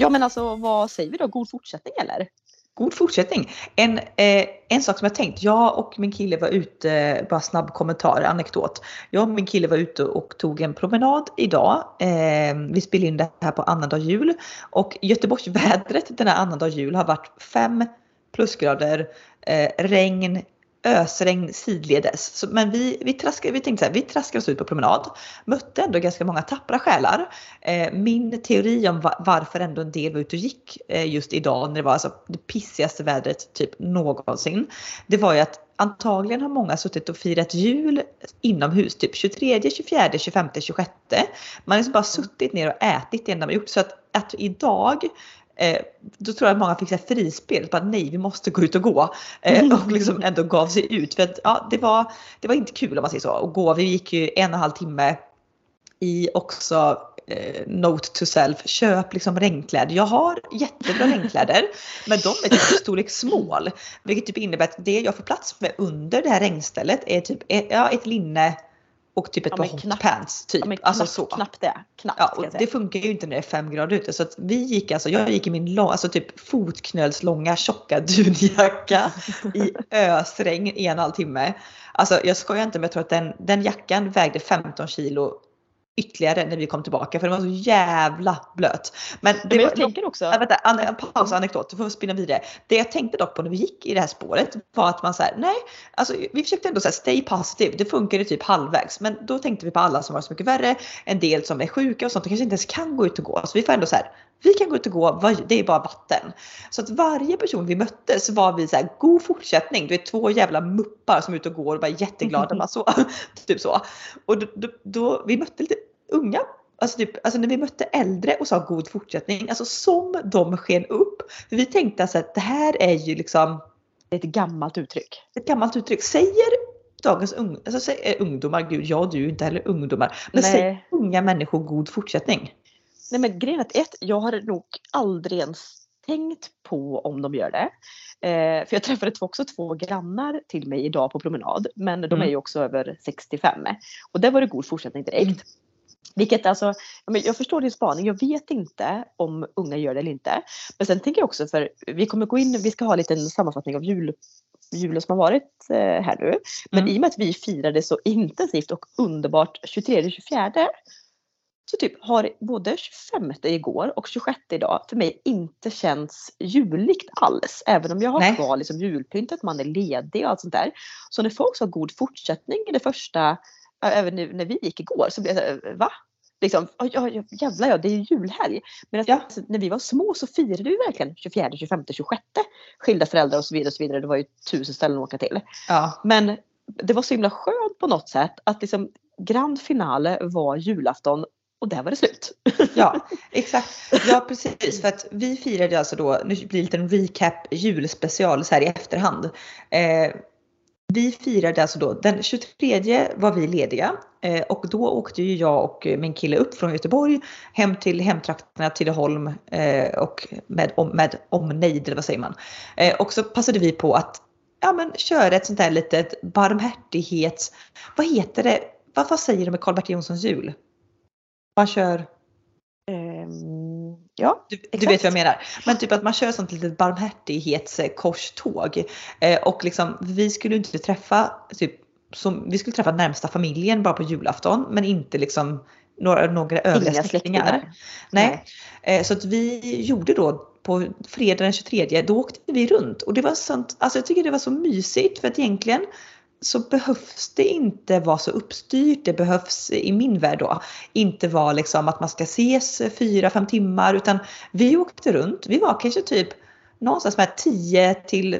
Ja men alltså vad säger vi då? God fortsättning eller? God fortsättning. En, eh, en sak som jag tänkt, jag och min kille var ute, bara snabb kommentar, anekdot. Jag och min kille var ute och tog en promenad idag. Eh, vi spelade in det här på annandag jul och Göteborgsvädret den här annandag jul har varit 5 plusgrader, eh, regn, ösregn sidledes. Så, men vi, vi, traskade, vi tänkte så här, vi traskar oss ut på promenad. Mötte ändå ganska många tappra själar. Eh, min teori om va, varför ändå en del var ute och gick eh, just idag när det var alltså det pissigaste vädret typ någonsin. Det var ju att antagligen har många suttit och firat jul inomhus typ 23, 24, 25, 26. Man har liksom bara suttit ner och ätit det enda man gjort. Så att, att idag Eh, då tror jag att många fick så frispel. Bara, nej, vi måste gå ut och gå. Eh, och liksom ändå gav sig ut. För att, ja, det, var, det var inte kul om man säger så. Att gå. Vi gick ju en och en halv timme i också eh, note to self, köp liksom regnkläder. Jag har jättebra regnkläder men de är typ storlek small. Vilket typ innebär att det jag får plats med under det här regnstället är typ ja, ett linne och typ ett ja, par hotpants. Typ. Ja, alltså så. Knappt det. Knappt, ja, och det funkar ju inte när det är fem grader ute. Så vi gick alltså, jag gick i min lång, alltså typ fotknölslånga tjocka dunjacka i ösregn i en och en halv timme. Alltså jag skojar inte men jag tror att den, den jackan vägde 15 kilo ytterligare när vi kom tillbaka för den var så jävla blöt. Men, det men jag var, tänker också. Äh, vänta, an, paus anekdot, du får spinna vidare. Det jag tänkte dock på när vi gick i det här spåret var att man säger nej, alltså vi försökte ändå säga stay positive. Det funkade typ halvvägs, men då tänkte vi på alla som var så mycket värre, en del som är sjuka och sånt och kanske inte ens kan gå ut och gå. Så vi får ändå så här, vi kan gå ut och gå, det är bara vatten. Så att varje person vi mötte så var vi så här, god fortsättning. Du är två jävla muppar som är ute och går och bara jätteglada. Mm. Så, typ så. Och då, då, då, vi mötte lite unga Alltså, typ, alltså när vi mötte äldre och sa god fortsättning, alltså som de sken upp. För vi tänkte alltså att det här är ju liksom ett gammalt uttryck. Ett gammalt uttryck. Säger dagens ung, alltså, säger, ungdomar, gud jag och du är inte heller ungdomar, men Nej. säger unga människor god fortsättning? Nej men grejen är att ett, jag har nog aldrig ens tänkt på om de gör det. Eh, för jag träffade också två grannar till mig idag på promenad, men de mm. är ju också över 65. Och där var det god fortsättning direkt. Mm. Vilket alltså, jag förstår din spaning, jag vet inte om unga gör det eller inte. Men sen tänker jag också, för vi kommer gå in, vi ska ha en liten sammanfattning av jul, julen som har varit eh, här nu. Men mm. i och med att vi firade så intensivt och underbart 23-24 så typ har både 25 igår och 26 idag för mig inte känts juligt alls. Även om jag har Nej. kvar liksom julpyntet, man är ledig och allt sånt där. Så när folk sa god fortsättning i det första även nu när vi gick igår så blev jag såhär, va? Liksom, ja, jävlar ja, det är ju julhelg. Men ja. alltså, när vi var små så firade vi verkligen 24, 25, 26. Skilda föräldrar och så vidare. Och så vidare. Det var ju tusen ställen att åka till. Ja. Men det var så himla skönt på något sätt att liksom grand finale var julafton och där var det slut. Ja, exakt. Ja, precis. För att vi firade alltså då, nu blir det en liten recap julspecial så här i efterhand. Eh, vi firade alltså då, den 23 var vi lediga eh, och då åkte ju jag och min kille upp från Göteborg hem till hemtrakterna Tidaholm eh, och med, med omnejd, eller vad säger man. Eh, och så passade vi på att ja, men, köra ett sånt där litet barmhärtighets... Vad heter det? Vad, vad säger de med Karl-Bertil Jonssons jul? Man kör... Um, ja, du, du, vet vad jag menar. Men typ att man kör sånt litet barmhärtighetskorståg. Eh, och liksom, vi skulle inte träffa, typ, som, vi skulle träffa närmsta familjen bara på julafton. Men inte liksom några, några övriga släktingar. Nej. Nej. Eh, så att vi gjorde då på fredag den 23, då åkte vi runt. Och det var sånt, alltså jag tycker det var så mysigt för att egentligen så behövs det inte vara så uppstyrt. Det behövs i min värld då inte vara liksom att man ska ses fyra, fem timmar utan vi åkte runt. Vi var kanske typ någonstans med 10 till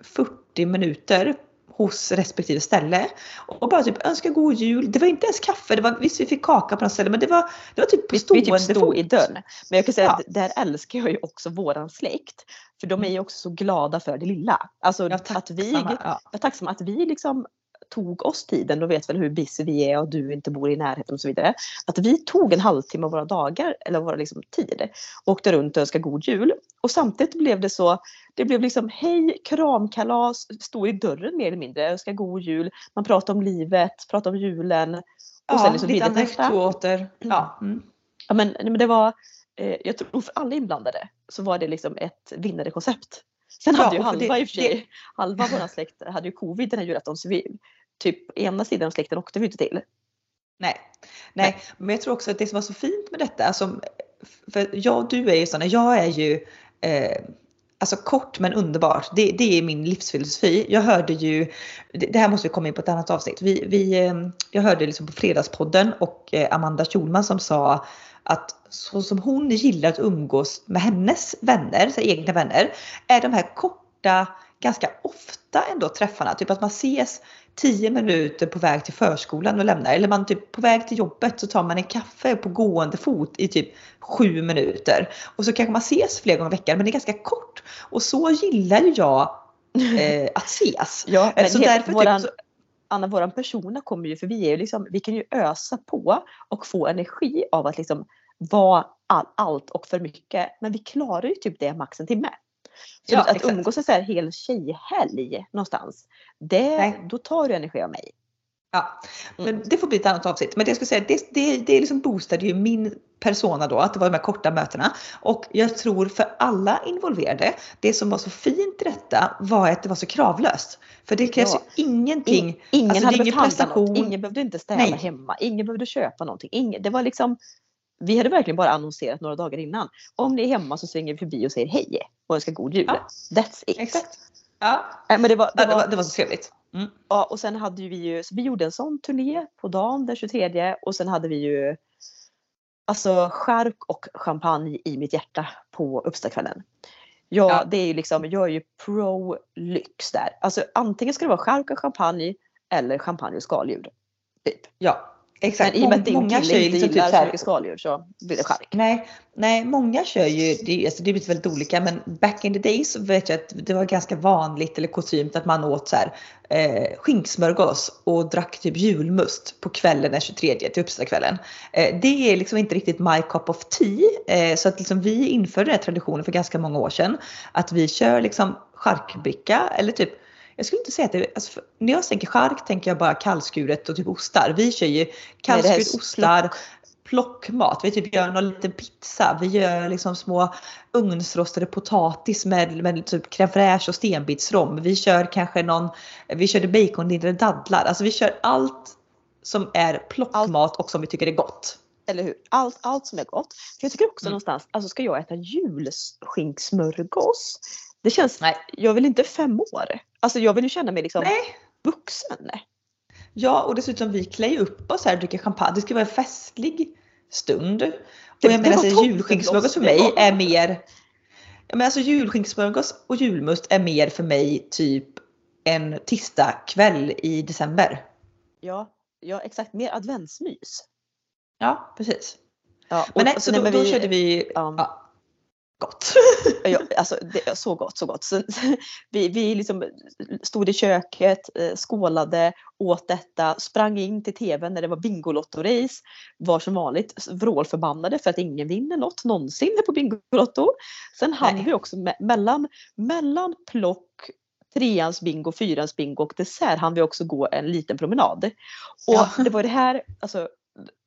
40 minuter hos respektive ställe och bara typ önska god jul. Det var inte ens kaffe, det var, visst vi fick kaka på något ställe men det var, det var typ på stående Vi typ stod i dörren. Men jag kan säga ja. att där älskar jag ju också våran släkt. För de är ju också så glada för det lilla. Alltså ja, att vi, ja. jag är tacksam att vi liksom tog oss tiden, de vet väl hur busy vi är och du inte bor i närheten och så vidare. Att vi tog en halvtimme av våra dagar, eller våra liksom tid, och åkte runt och önskade god jul. Och samtidigt blev det så, det blev liksom hej, kramkalas, stå i dörren mer eller mindre, önska god jul, man pratar om livet, pratar om julen. Och ja, sen liksom lite anekdoter. Ja. Mm. ja men, men det var eh, jag tror för alla inblandade så var det liksom ett vinnande koncept. Sen Ja, hade ju halva det- i och för sig, halva vår släkt hade ju covid den här julafton så vi, typ ena sidan av släkten åkte vi inte till. Nej. Nej, men jag tror också att det som var så fint med detta, som, för jag och du är ju sådana, jag är ju eh, Alltså kort men underbart. Det, det är min livsfilosofi. Jag hörde ju, det det här måste vi komma in på ett annat avsnitt. Vi, vi, eh, jag hörde liksom på Fredagspodden och eh, Amanda Schulman som sa att så som hon gillar att umgås med hennes vänner, så egna vänner, är de här korta, ganska ofta ändå träffarna. Typ att man ses 10 minuter på väg till förskolan och lämnar. Eller man typ på väg till jobbet så tar man en kaffe på gående fot i typ 7 minuter. Och så kanske man ses flera gånger i veckan men det är ganska kort. Och så gillar ju jag eh, att ses. Ja, men så helt- därför våran, typ, så, Anna, våran persona kommer ju, för vi är ju liksom, vi kan ju ösa på och få energi av att liksom vara all, allt och för mycket. Men vi klarar ju typ det max en timme. Så Ja, att exakt. umgås en så här hel tjejhelg någonstans, det, Nej. då tar du energi av mig. Ja, Mm. men det får bli ett annat avsnitt. Men det jag skulle säga, det, det, det liksom boostade ju min persona då, att det var de här korta mötena. Och jag tror för alla involverade, det som var så fint i detta var att det var så kravlöst. För det krävs Ja. ju ingenting. In, ingen Alltså, hade behövt handla något, ingen behövde inte städa Nej. hemma, ingen behövde köpa någonting. Ingen, det var liksom, vi hade verkligen bara annonserat några dagar innan. Om ni är hemma så svänger vi förbi och säger hej och önskar god jul. Ja. That's it. Exakt. Ja, Nej, Men det var, det, var, det var så trevligt. Mm. Ja, och sen hade vi ju, så vi gjorde en sån turné på dagen den 23 och sen hade vi ju alltså chark och champagne i mitt hjärta på uppstartkvällen. Ja, Ja. det är ju liksom, jag är ju pro lyx där. Alltså antingen ska det vara chark och champagne eller champagne och skaldjur. Typ. Ja, exakt. Men i och med att din Många kille inte typ gillar så här- chark och skaldjur så blir det chark. Nej, nej, många kör ju, det, alltså det blir väldigt olika men back in the days så vet jag att det var ganska vanligt eller kutymt att man åt så här eh, skinksmörgås och drack typ julmust på kvällen den 23 till uppstartkvällen. Eh, det är liksom inte riktigt my cup of tea eh, så att liksom vi införde den här traditionen för ganska många år sedan att vi kör liksom charkbricka eller typ jag skulle inte säga att det, alltså för, när jag tänker chark tänker jag bara kallskuret och typ ostar. Vi kör ju kallskuret, ostar, plockmat. Vi typ gör någon liten pizza. Vi gör liksom små ugnsrostade potatis med, med typ crème fraîche och stenbitsrom. Vi kör kanske någon, vi körde baconlindade dadlar. Alltså vi kör allt som är plockmat och som vi tycker är gott. Eller hur? Allt, allt som är gott. För jag tycker också Mm. någonstans, alltså ska jag äta julskinksmörgås? Det känns, Nej. jag vill inte fem år. Alltså jag vill ju känna mig liksom Nej. vuxen. Ja och dessutom vi klär ju upp oss här och dricker champagne. Det ska vara en festlig stund. Och Det- jag det menar så toppen julskinksmörgås för mig är mer Ja, men alltså julskinksmörgås och julmust är mer för mig typ en tisdagkväll i december. Ja, ja exakt. Mer adventsmys. Ja, precis. Ja, och- Men nej, och så då, men då vi- körde vi ja. ja, gott. Ja, alltså, det, så gott, så gott. Så, vi vi liksom stod i köket, eh, skålade, åt detta, sprang in till tvn när det var Bingolotto-race. Var som vanligt vrålförbannade för att ingen vinner något någonsin på Bingolotto. Sen hann Nej. vi också me- mellan, mellan plock, treans bingo, fyrans bingo och dessert hann vi också gå en liten promenad. Och Ja. det var det här, alltså,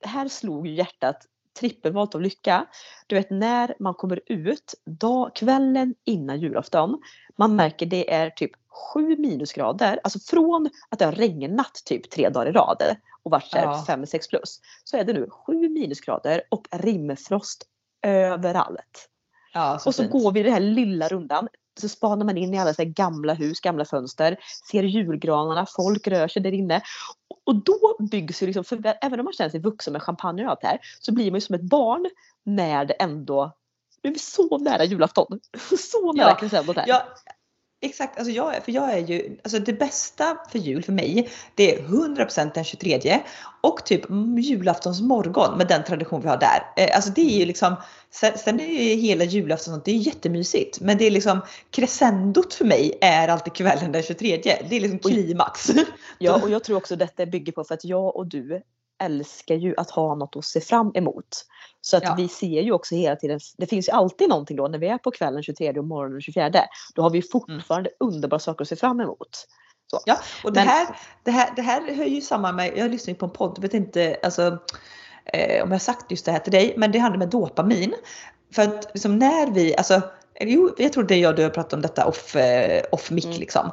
här slog hjärtat trippelvolt av lycka. Du vet när man kommer ut dag, kvällen innan julafton. Man märker det är typ 7 minusgrader. Alltså från att det har regnat typ tre dagar i rad och varit Ja. 5-6 plus. Så är det nu 7 minusgrader och rimfrost överallt. Ja, så Och så fint. går vi den här lilla rundan. Så spanar man in i alla så gamla hus, gamla fönster. Ser julgranarna, folk rör sig där inne. Och då byggs ju liksom, för även om man känner sig vuxen med champagne och allt det här. Så blir man ju som ett barn när det ändå, nu är vi så nära julafton. Så nära Ja, crescendot här. Ja, exakt, alltså jag, för jag är ju, alltså det bästa för jul för mig det är 100% den 23 och typ julaftons morgon med den tradition vi har där. Eh, Alltså det är ju liksom, sen, sen är ju hela julafton, sånt, det är jättemysigt men det är liksom crescendot för mig är alltid kvällen den 23. Det är liksom klimax. Ja, och jag tror också detta bygger på för att jag och du älskar ju att ha något att se fram emot. Så att Ja. vi ser ju också hela tiden, det finns ju alltid någonting då när vi är på kvällen 23 och morgonen 24. Då har vi fortfarande underbara saker att se fram emot. Så. Ja, och det, Men- här, det, här, det här hör ju samman med, jag lyssnar ju på en podd, jag vet inte alltså, eh, om jag sagt just det här till dig, men det handlar med dopamin. för att liksom när vi, alltså, jo, jag tror det jag och du har pratat om detta off, eh, off mic mm. liksom.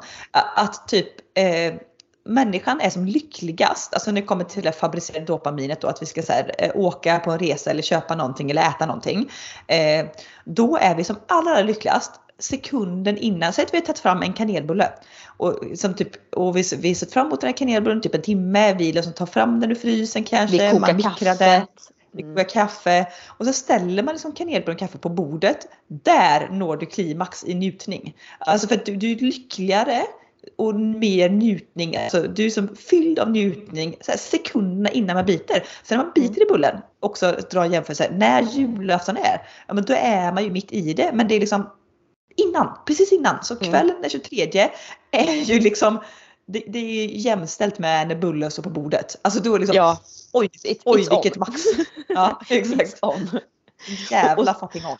Att typ eh, människan är som lyckligast, alltså när det kommer till att fabricera dopaminet då, att vi ska så här, eh, åka på en resa eller köpa någonting eller äta någonting. Eh, då är vi som allra lyckligast sekunden innan, säg att vi har tagit fram en kanelbulle. Och, som typ, och vi, vi sett fram emot den här kanelbullen typ en timme, vi liksom tar fram den ur frysen kanske, vi kokar man mikrar den. Vi kokar kaffe och så ställer man liksom kanelbulle och kaffe på bordet. Där når du klimax i njutning. Alltså för att du, du är lyckligare och mer njutning, alltså du är som fylld av njutning så här, sekunderna innan man biter. Sen när man biter i bullen, också dra jämförelse, när julafton är, ja men då är man ju mitt i det. Men det är liksom innan, precis innan. Så mm. kvällen den 23 är ju liksom det, det är jämställt med när bullen står på bordet. Alltså då är det liksom, ja. oj, it, oj vilket on. max. Ja, exakt. Jävla fucking on.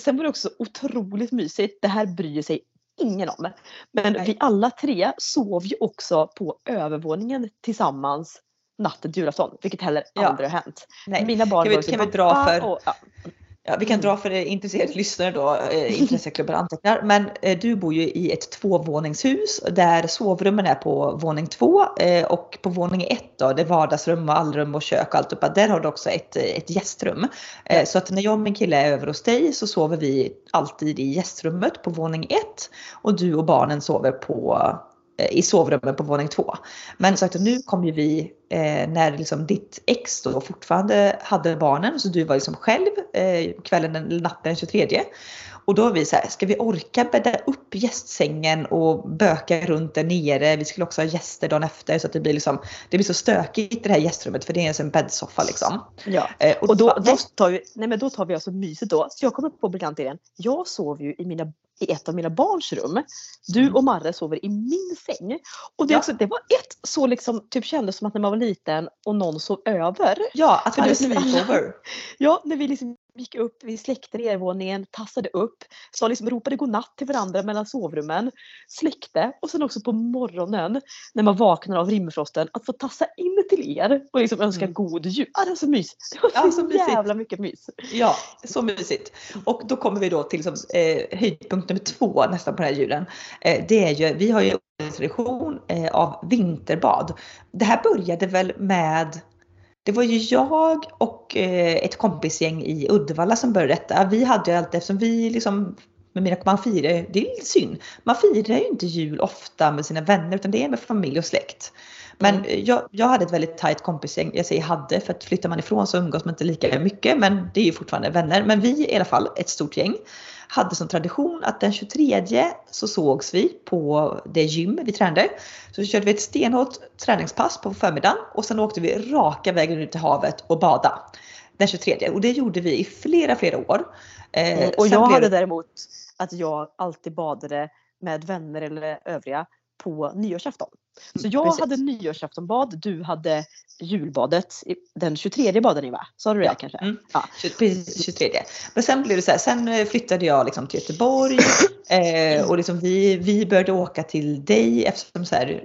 Sen var det också otroligt mysigt. Det här bryr sig ingen om. Men Nej. vi alla tre sov ju också på övervåningen tillsammans natten till julafton. Vilket heller ja. aldrig har hänt. Nej. Mina barn kan vi, var kan vi dra för, och, ja. Ja, vi kan mm. dra för intresserade lyssnare då, eh, intresseklubben antecknar. Men eh, du bor ju i ett tvåvåningshus där sovrummen är på våning två eh, och på våning ett då, det är vardagsrum och allrum och kök och alltihopa. Där har du också ett, ett gästrum. Så att när jag och min kille är över hos dig så sover vi alltid i gästrummet på våning ett och du och barnen sover på i sovrummet på våning två. Men så att nu kom ju vi eh, när liksom ditt ex då fortfarande hade barnen så du var liksom själv eh, kvällen eller natten den 23. Och då var vi så här, ska vi orka bädda upp gästsängen och böka runt där nere? Vi skulle också ha gäster dagen efter så att det blir liksom, det blir så stökigt i det här gästrummet för det är en bäddsoffa liksom. Ja, eh, och, och då, då, tar vi, nej men då tar vi alltså mysigt då. Så jag kommer på briljant idén. Jag sov ju i mina i ett av mina barns rum. Du mm. och Marre sover i min säng. Och det, ja. också, det var ett så liksom, typ kändes som att när man var liten och någon sov över. Ja, att vi hade sleepover. Ja, när vi liksom gick upp, vi släckte nedervåningen, tassade upp, så liksom ropade godnatt till varandra mellan sovrummen, släckte och sen också på morgonen när man vaknar av rimfrosten att få tassa in till er och liksom önska mm. god jul. Ah, det var så mysigt. Det var ja, så, så jävla mycket mys. Ja, så mysigt. Och då kommer vi då till liksom, eh, höjdpunkt nummer två nästan på den här julen. Eh, det är ju, vi har ju en tradition eh, av vinterbad. Det här började väl med det var ju jag och eh, ett kompisgäng i Uddevalla som började detta. Vi hade ju alltid, eftersom vi liksom med mina, man firar, det är synd, man firar ju inte jul ofta med sina vänner utan det är med familj och släkt. Men mm. jag, jag hade ett väldigt tajt kompisgäng, jag säger hade för att flyttar man ifrån så umgås man inte lika mycket men det är ju fortfarande vänner. Men vi i alla fall, ett stort gäng, hade som tradition att den 23 så sågs vi på det gym vi tränade. Så körde vi ett stenhårt träningspass på förmiddagen och sen åkte vi raka vägen ut till havet och bada. Den 23 och det gjorde vi i flera, flera år. Eh, och jag hade däremot att jag alltid badade med vänner eller övriga på nyårsafton. Så jag Precis. hade nyårsaftonbad, du hade julbadet, den 23 badade ni va? Sa du det ja. kanske? Mm. Ja, 23. Men sen blev det så här, sen eh, flyttade jag liksom till Göteborg eh, och liksom vi, vi började åka till dig eftersom så här,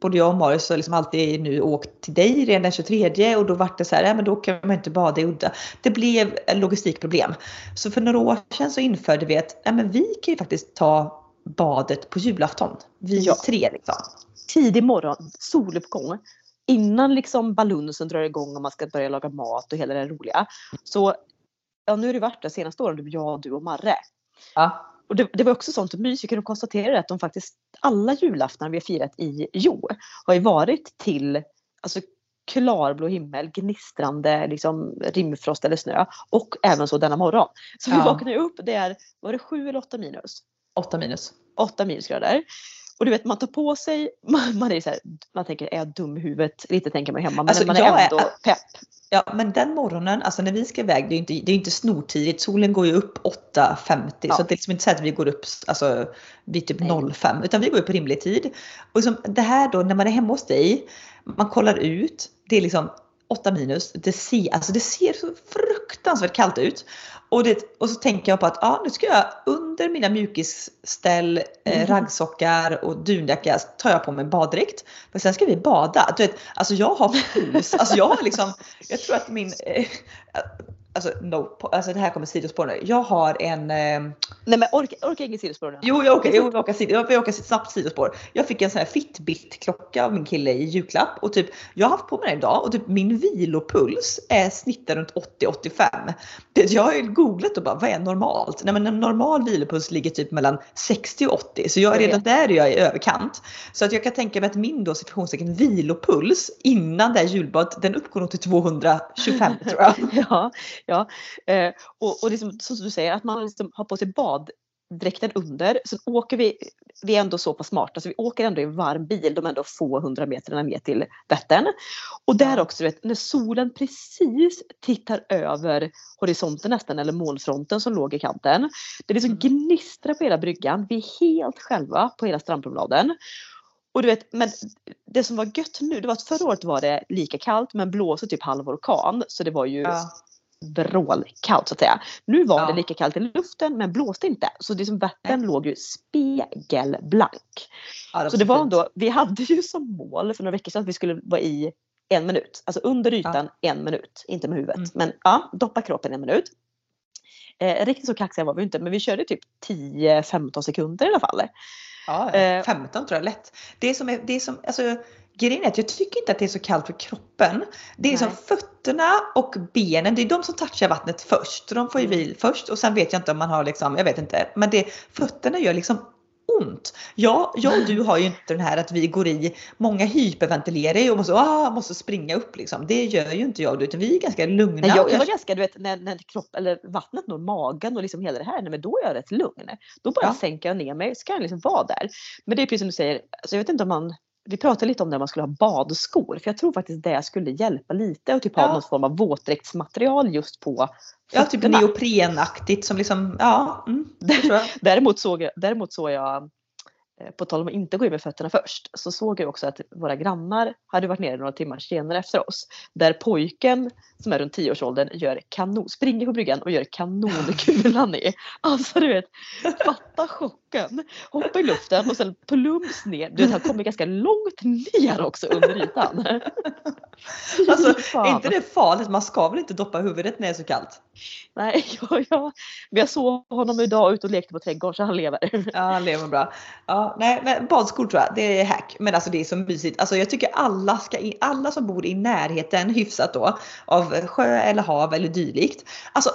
både jag och Marius har liksom alltid nu åkt till dig redan den 23 och då var det så här, ja, men då kan man inte bada i udda. Det blev logistikproblem. Så för några år sedan så införde vi att ja, men vi kan ju faktiskt ta badet på julafton. Vi ja. tre liksom. Tidig morgon, soluppgång. Innan liksom balunsen drar igång och man ska börja laga mat och hela det roliga. Så ja, nu har det varit det senaste åren, jag, du och Marre. Ja. Och det, det var också sånt mys. Vi kunde konstatera att de faktiskt alla julaftnar vi har firat i Jo har ju varit till alltså, klarblå himmel, gnistrande liksom, rimfrost eller snö och även så denna morgon. Så vi ja. vaknade upp, det är, var det sju eller åtta minus? 8 minus. 8 minusgrader. Och du vet man tar på sig, man, man är så här, man tänker är jag dum i huvudet? Lite tänker man hemma men alltså, man är ändå är, pepp. Ja men den morgonen, alltså när vi ska iväg, det är ju inte, det är inte snortidigt. Solen går ju upp 8.50 ja. så det är liksom inte så att vi går upp alltså, vid typ 05 utan vi går upp på rimlig tid. Och liksom, det här då när man är hemma hos dig, man kollar ut, det är liksom 8 minus. Det ser, alltså det ser så fruktansvärt kallt ut. Och, det, och så tänker jag på att ja, nu ska jag under mina mjukisställ, eh, mm. raggsockar och dunjacka tar jag på mig baddräkt. För sen ska vi bada. Du vet, alltså jag har puls. Alltså jag har liksom, jag tror att min, eh, alltså, no, alltså det här kommer sidospår nu. Jag har en... Eh, Nej men orkar orka inget sidospår nu. Jo, jag jo, jag åker, jag åker snabbt sidospår. Jag fick en sån här Fitbit-klocka av min kille i julklapp och typ jag har haft på mig den idag och typ min vilopuls är snittar runt 80-85. Jag har ju googlat och bara vad är normalt? Nej men en normal vilopuls ligger typ mellan 60 och 80 så jag är redan där är jag i överkant. Så att jag kan tänka mig att min då situationstecken vilopuls innan det här julbadet den uppgår nog till 225 tror jag. ja, ja. Eh, och, och liksom, som du säger att man liksom har på sig baddräkten under. Så åker vi, vi är ändå så pass smarta så vi åker ändå i en varm bil de ändå få hundra meter ner till Vättern. Och där också, vet, när solen precis tittar över horisonten nästan eller molnfronten som låg i kanten. Det liksom Mm. gnistrar på hela bryggan. Vi är helt själva på hela strandpromenaden. Och du vet, men det som var gött nu, det var att förra året var det lika kallt men blåste typ halv orkan. Så det var ju Ja. Vrålkallt så att säga. Nu var Ja. det lika kallt i luften men blåste inte. Så det som Vättern låg ju spegelblank. Ja, Så det var ändå, vi hade ju som mål för några veckor sedan att vi skulle vara i en minut. Alltså under ytan en minut. Inte med huvudet. Mm. Men ja, doppa kroppen en minut. Eh, riktigt så kaxiga var vi inte men vi körde typ 10-15 sekunder i alla fall. Ja, Eh, 15 tror jag lätt. Det som är, det som, alltså, grejen är att jag tycker inte att det är så kallt för kroppen. Det är som Nej. fötterna och benen, det är de som touchar vattnet först. De får ju Mm. vil först och sen vet jag inte om man har liksom, jag vet inte. Men det, fötterna gör liksom ont. Ja, jag och du har ju inte den här att vi går i, många hyperventilerar ju och måste, ah, måste springa upp liksom. Det gör ju inte jag och du, utan vi är ganska lugna. Nej, jag, jag var ganska, du vet, när, när kropp, eller vattnet når magen och liksom hela det här, nej, men då är jag rätt lugn. Då bara Ja. sänker jag ner mig så kan jag liksom vara där. Men det är precis som du säger, alltså jag vet inte om man vi pratade lite om när man skulle ha badskor för jag tror faktiskt det skulle hjälpa lite och typ ha Ja. någon form av våtdräktsmaterial just på Ja, typ neoprenaktigt som liksom, ja, mm, det. Däremot såg jag, däremot såg jag eh, på tal om att inte gå in med fötterna först, så såg jag också att våra grannar hade varit nere några timmar senare efter oss. Där pojken som är runt 10-årsåldern gör kanon, springer på bryggan och gör kanonkulan i. Alltså du vet, fatta chocken. Hoppa i luften och sen plums ner. Du vet, han kommer ganska långt ner också under ytan. Alltså. Är inte det farligt? Man ska väl inte doppa huvudet när det är så kallt? Nej, ja, ja. Men jag såg honom idag ute och lekte på trädgården så han lever. Ja, han lever bra. Ja, nej, men badskor tror jag, det är hack. Men alltså det är så mysigt. Alltså jag tycker alla ska in, alla som bor i närheten hyfsat då av sjö eller hav eller dylikt. Alltså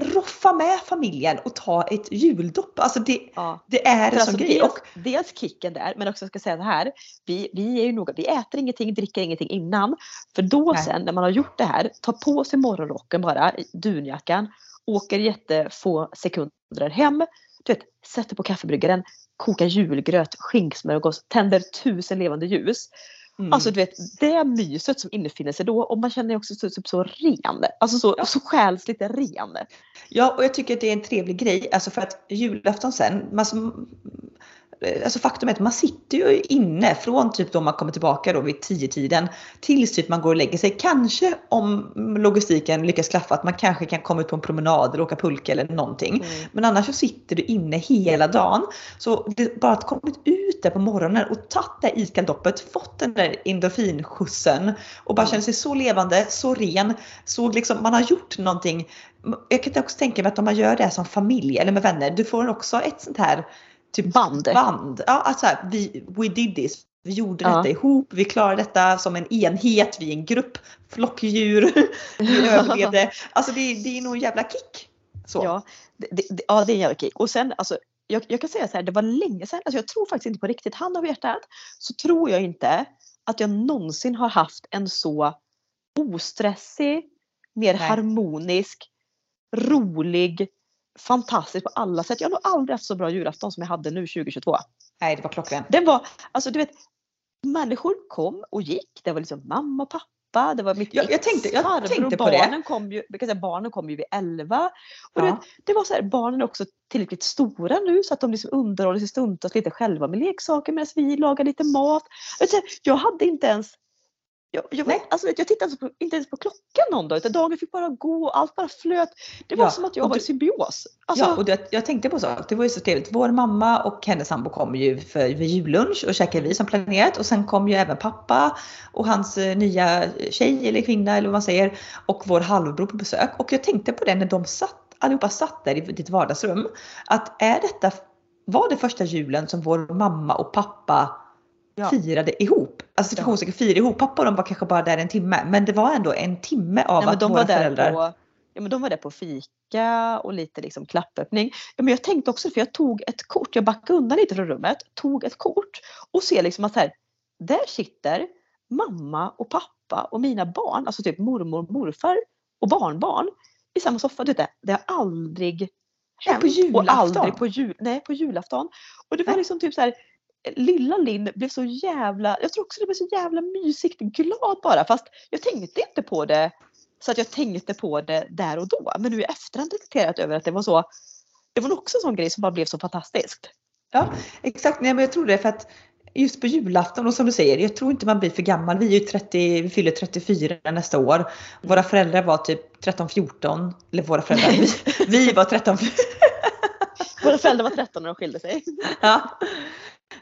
roffa med familjen och ta ett juldopp. Alltså det, Ja. det är en sån alltså grej. dels, Och, dels kicken där men också ska jag säga det här. Vi, vi är ju noga, vi äter ingenting, dricker ingenting innan. För då Nej. sen när man har gjort det här, tar på sig morgonrocken bara, dunjackan, åker jättefå sekunder hem, du vet, sätter på kaffebryggaren, kokar julgröt, skinksmörgås, tänder tusen levande ljus. Mm, Alltså du vet det myset som infinner sig då och man känner också så, typ så ren, alltså så, Ja. så själsligt ren. Ja, och jag tycker att det är en trevlig grej. Alltså för att julafton sen, man alltså faktum är att man sitter ju inne från typ då man kommer tillbaka då vid 10-tiden tills typ man går och lägger sig. Kanske om logistiken lyckas klaffa att man kanske kan komma ut på en promenad eller åka pulka eller någonting. Mm. Men annars så sitter du inne hela dagen. Så det, bara att kommit ut där på morgonen och tagit det här iskalldoppet, fått den där endorfinskjutsen och bara Mm. känner sig så levande, så ren, så liksom man har gjort någonting. Jag kan också tänka mig att om man gör det som familj eller med vänner, du får också ett sånt här typ Band. band. Ja, alltså här, vi, we did this. Vi gjorde Ja. detta ihop, vi klarade detta som en enhet, vi är en grupp, flockdjur, vi överlevde. Alltså det, det är nog en jävla kick. Så. Ja, det, det, ja, det är en jävla kick. Och sen alltså, jag, jag kan säga så här, det var länge sedan, alltså jag tror faktiskt inte på riktigt, hand av hjärtat, så tror jag inte att jag någonsin har haft en så ostressig, mer Nej. harmonisk, rolig, fantastisk på alla sätt. Jag har nog aldrig haft så bra julafton som jag hade nu 2022. Nej, det var klockrent. Det var, alltså du vet, människor kom och gick. Det var liksom mamma och pappa, det var mitt Jag- jag tänkte- jag farbror, tänkte på det. barnen kom ju, säga, barnen kom ju vid 11. Och Ja. vet, det var så här, barnen är också tillräckligt stora nu så att de liksom underhåller sig stundtals lite själva med leksaker medan vi lagar lite mat. Jag hade inte ens Jag, jag, vet, alltså, jag tittade på, inte ens på klockan någon dag utan dagen fick bara gå och allt bara flöt. Det var Ja, som att jag var i symbios. Alltså, Ja, och det, jag tänkte på så, det var ju så trevligt. Vår mamma och hennes sambo kom ju för, för jullunch och käkade vi som planerat och sen kom ju även pappa och hans eh, nya tjej eller kvinna eller vad man säger och vår halvbror på besök. Och jag tänkte på det när de satt, allihopa satt där i ditt vardagsrum. Att är detta, var det första julen som vår mamma och pappa Ja. firade ihop? Alltså situationstecken firade ihop. Pappa och de var kanske bara där en timme men det var ändå en timme av nej, att de, våra var där föräldrar på, ja, men de var där på fika och lite liksom klappöppning. Ja, men jag tänkte också, för jag tog ett kort, jag backade undan lite från rummet, tog ett kort och ser liksom att här, där sitter mamma och pappa och mina barn, alltså typ mormor, morfar och barnbarn i samma soffa. Du vet, det, har aldrig hänt. på julafton? Och aldrig på, jul, nej, på julafton. Och det var liksom typ så här, lilla Linn blev så jävla, jag tror också det blev så jävla mysigt glad bara fast jag tänkte inte på det så att jag tänkte på det där och då. Men nu i efterhand reflekterat över att det var så, det var nog också en sån grej som bara blev så fantastiskt. Ja, exakt. Nej, men jag tror det för att just på julafton och som du säger, jag tror inte man blir för gammal. Vi är ju 30, vi fyller 34 nästa år. Våra föräldrar var typ 13-14. Eller våra föräldrar, vi, vi var 13 Våra föräldrar var 13 när de skilde sig. ja.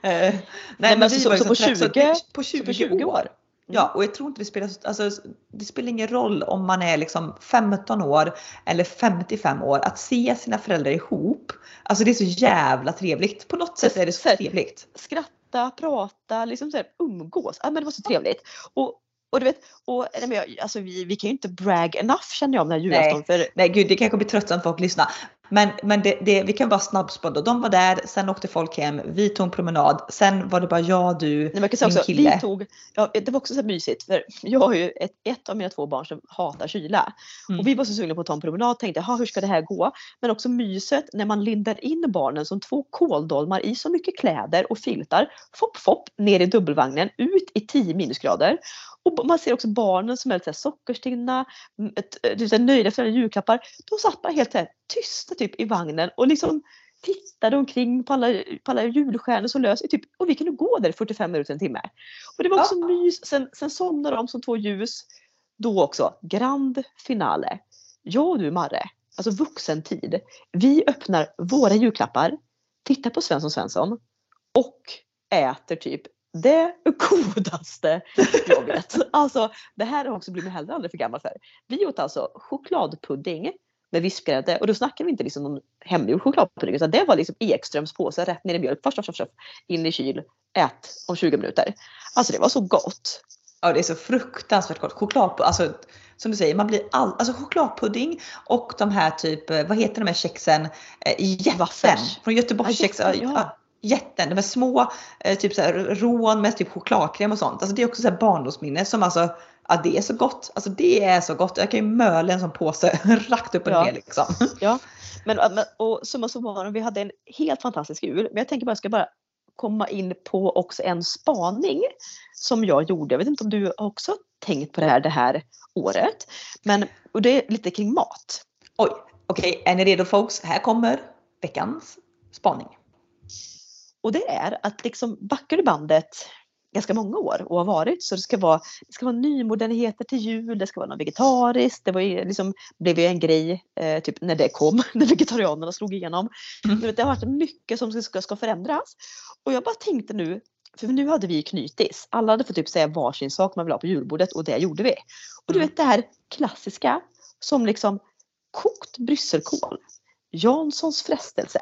Eh, nej, men men så- vi så var ju på som 13 20 på 20, på 20 år. år. Ja, och jag tror inte det spelar, alltså, det spelar ingen roll om man är liksom 15 år eller 55 år. Att se sina föräldrar ihop, alltså det är så jävla trevligt. På något sätt är det så Så- trevligt. Skratta, prata, liksom så här, umgås. Ja, men det var så trevligt. Och, och du vet, och, nej, men jag, alltså, vi, vi kan ju inte brag enough känner jag om den här julafton. För Nej gud, det kanske blir tröttsamt för folk att lyssna. Men, men det, det, vi kan bara snabbspåna. De var där, sen åkte folk hem, vi tog en promenad, sen var det bara jag, du, Nej, jag kan min kille. vi tog, ja, det var också så mysigt för jag har ju ett, ett av mina två barn som hatar kyla. Mm. Och vi var så sugna på att ta en promenad tänkte, "Ha, hur ska det här gå? Men också myset när man lindar in barnen som två kåldolmar i så mycket kläder och filtar. Fopp fopp ner i dubbelvagnen, ut i 10 minusgrader. Och man ser också barnen som är lite sockerstinna, eh, nöjda för julklappar. De satt bara helt så här tysta typ i vagnen och liksom tittade omkring på alla, på alla julstjärnor som lös. Typ, och vi kunde gå där i 45 minuter, en timme. Och det var också Ja. mys. Sen, sen somnade de som två ljus. Då också, grand finale. Jag och du Marre, alltså vuxentid. Vi öppnar våra julklappar, tittar på Svensson Svensson och äter typ det godaste jag vet. Alltså det här har också blivit heller aldrig för gammal för. Vi åt alltså chokladpudding med vispgrädde och då snackar vi inte liksom någon hemgjord chokladpudding utan det var liksom Ekströms påse rätt ner i mjölk. Först, först, först, in i kyl, ät om 20 minuter. Alltså det var så gott. Ja det är så fruktansvärt gott. Choklad, alltså som du säger, man blir all, alltså chokladpudding och de här typ, eh, vad heter de här kexen? Eh, jätten från Göteborgskex. Ja, Ja, jätten, ja. Jätten, de här små eh, typ så här, rån med typ chokladkräm och sånt. Alltså det är också så här barndomsminne som alltså, ja det är så gott. Alltså det är så gott. Jag kan ju möla en sån påse rakt upp och Ja. ner liksom. Ja, men, men och summa summarum, vi hade en helt fantastisk jul. Men jag tänker bara, jag ska bara komma in på också en spaning som jag gjorde. Jag vet inte om du också tänkt på det här det här året. Men och det är lite kring mat. Oj, okej, är ni redo folks? Här kommer veckans spaning. Och det är att liksom backar du bandet ganska många år och har varit så det ska vara, det ska vara nymodernheter till jul, det ska vara något vegetariskt. Det var ju liksom, blev ju en grej eh, typ när det kom, när vegetarianerna slog igenom. Mm. Det har varit mycket som ska, ska förändras. Och jag bara tänkte nu, för nu hade vi knytis. Alla hade fått typ säga varsin sak man vill ha på julbordet och det gjorde vi. Och du Mm. vet det här klassiska som liksom kokt brysselkål, Janssons frestelse,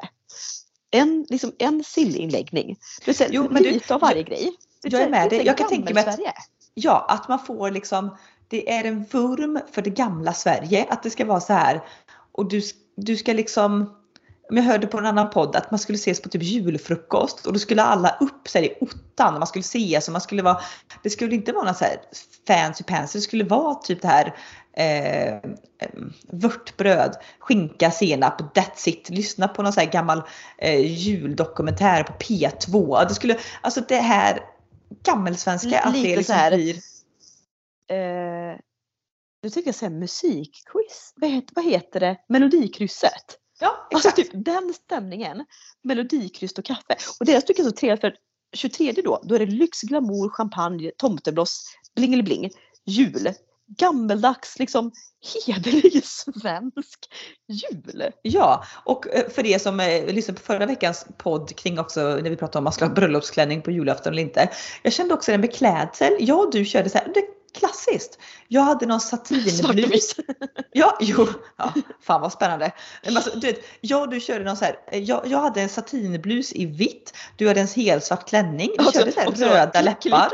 en, liksom en sillinläggning. Du Jo, men du- lite av varje grej. Det jag är med dig. Jag kan tänka mig att-. Ja, att man får liksom, det är en vurm för det gamla Sverige. Att det ska vara så här. Och du, du ska liksom, jag hörde på en annan podd att man skulle ses på typ julfrukost och då skulle alla upp så här, i ottan och man skulle ses och man skulle vara, det skulle inte vara någon så här fancy pansy, det skulle vara typ det här eh, vörtbröd, skinka, senap, that's it. Lyssna på någon så här gammal eh, juldokumentär på P2. Det skulle, alltså det här gammelsvenska, att det Lite liksom så här- blir Eh, nu tänker jag säga musikquiz. Vad heter, vad heter det? Melodikrysset. Ja, Alltså exakt. typ den stämningen. Melodikryss och kaffe. Och det jag tycker är så trevligt för 23 då, då är det lyx, glamour, champagne, tomtebloss, bling jul. Gammeldags, liksom hederlig svensk jul. Ja, och eh, för er som eh, lyssnade på förra veckans podd kring också när vi pratade om man ska ha bröllopsklänning på julafton eller inte. Jag kände också den med klädsel. Ja, du körde så här, det klassiskt. Jag hade någon satinblus. Ja, jo, ja, fan vad spännande. alltså, du vet, jag och du körde någon så här, jag, jag hade en satinblus i vitt, du hade en helsvart klänning, du körde så här röda läppar.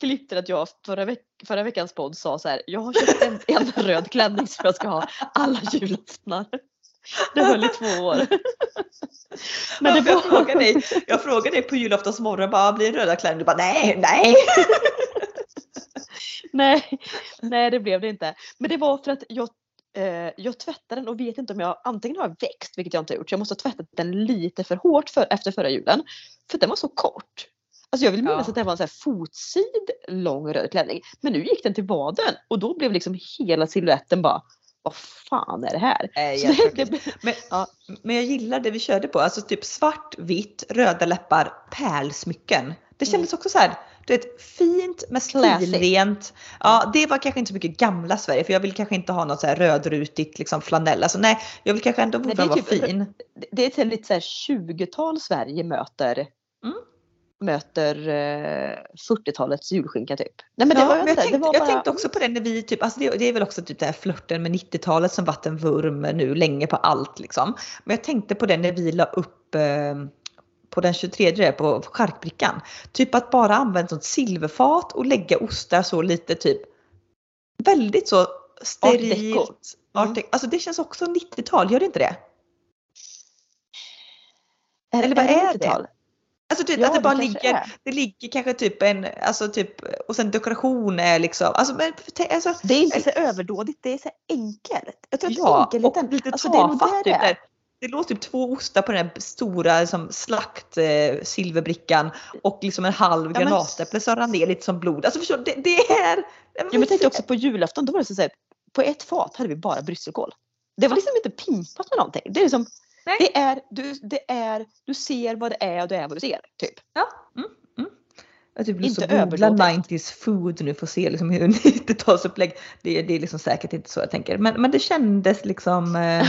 Klipp till att jag förra, veck, förra veckans podd sa så här, jag har köpt en, en röd klänning som jag ska ha alla julaftnar. Det höll i två år. Men det var... jag, frågade dig, jag frågade dig på julaftonsmorgon, bara, blir det röda klänning? Du bara nej, nej. nej, nej det blev det inte. Men det var för att jag, eh, jag tvättade den och vet inte om jag antingen har växt, vilket jag inte har gjort, så jag måste ha tvättat den lite för hårt för, efter förra julen. För den var så kort. Alltså jag vill minnas ja. att det var en så här fotsid lång röd klänning. Men nu gick den till vaden och då blev liksom hela siluetten bara vad fan är det här? Äh, det, det, men, ja. men jag gillar det vi körde på, alltså typ svart, vitt, röda läppar, pärlsmycken. Det kändes mm. också så här, du vet, fint med stilrent. Ja, det var kanske inte så mycket gamla Sverige för jag vill kanske inte ha något så här rödrutigt liksom flanell. Alltså nej, jag vill kanske ändå vara typ, fin. Det är lite så här 20-tal Sverige möter mm. möter eh, 40-talets julskinka typ. Nej, men det ja, var men jag, tänkte, det var bara... jag tänkte också på det när vi typ, alltså det, det är väl också typ det här flörten med 90-talet som varit en vurm nu länge på allt liksom. Men jag tänkte på det när vi la upp eh, på den 23 på charkbrickan. Typ att bara använda ett silverfat och lägga ostar så lite typ väldigt så sterilt. Mm. Alltså det känns också 90-tal, gör det inte det? Är, Eller vad är, är det? det? Alltså typ ja, att det bara det ligger, är. det ligger kanske typ en, alltså typ, och sen dekoration är liksom, alltså, men, alltså, Det är inte så överdådigt, det är så enkelt. Jag tror ja, att enkelheten, och lite alltså, tafatt. Det, är typ, det låg typ två ostar på den här stora liksom, slakt eh, silverbrickan och liksom en halv ja, granatäpple som rann ner lite som blod. Alltså förstår det, det är... Ja, men tänkte också på julafton, då var det så att på ett fat hade vi bara brysselkål. Det var liksom inte pimpat med någonting. Det är liksom, det är, du, det är, du ser vad det är och det är vad du ser. Typ. Ja. Mm. Jag typ inte googla 90s food nu för att se liksom hur 90-talsupplägg. Det, det är liksom säkert inte så jag tänker. Men, men det kändes liksom. Eh...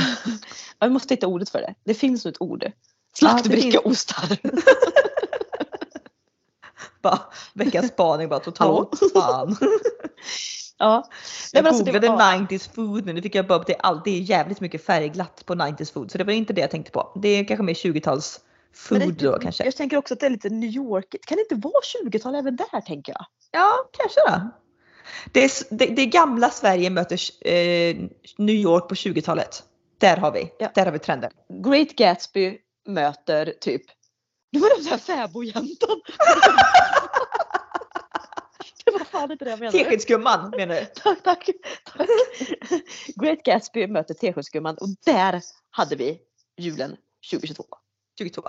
jag måste hitta ordet för det. Det finns ett ord. Slaktbrickaostar. bara veckans spaning bara totalt fan. Ja. Jag Nej, googlade alltså var... 90s food nu, nu fick jag bara upp det. Allt, det är jävligt mycket färgglatt på 90s food så det var inte det jag tänkte på. Det är kanske mer 20-tals food det, då kanske. Jag tänker också att det är lite New York. Kan det inte vara 20-tal även där tänker jag? Ja, kanske då. Det är, det, det gamla Sverige möter eh, New York på 20-talet. Där har vi, ja. där har vi trenden. Great Gatsby möter typ, var det fäbodjäntan. var fan inte det jag menade. Teskedsgumman menar du? tack, tack, tack. Great Gatsby möter Teskedsgumman och där hade vi julen 2022. 22.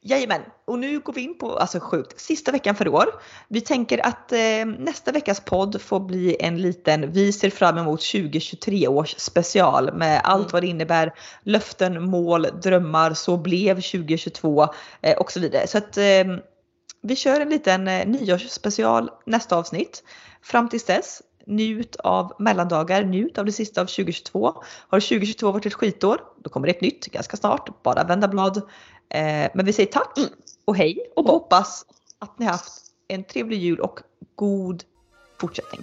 Jajamän, och nu går vi in på, alltså sjukt, sista veckan för år. Vi tänker att eh, nästa veckas podd får bli en liten, vi ser fram emot 2023 års special med allt mm. vad det innebär, löften, mål, drömmar, så blev 2022 eh, och så vidare. Så att eh, vi kör en liten eh, nyårsspecial nästa avsnitt. Fram tills dess, njut av mellandagar, njut av det sista av 2022. Har 2022 varit ett skitår, då kommer det ett nytt ganska snart. Bara vända blad. Eh, men vi säger tack mm. och hej och hoppas att ni har haft en trevlig jul och god fortsättning.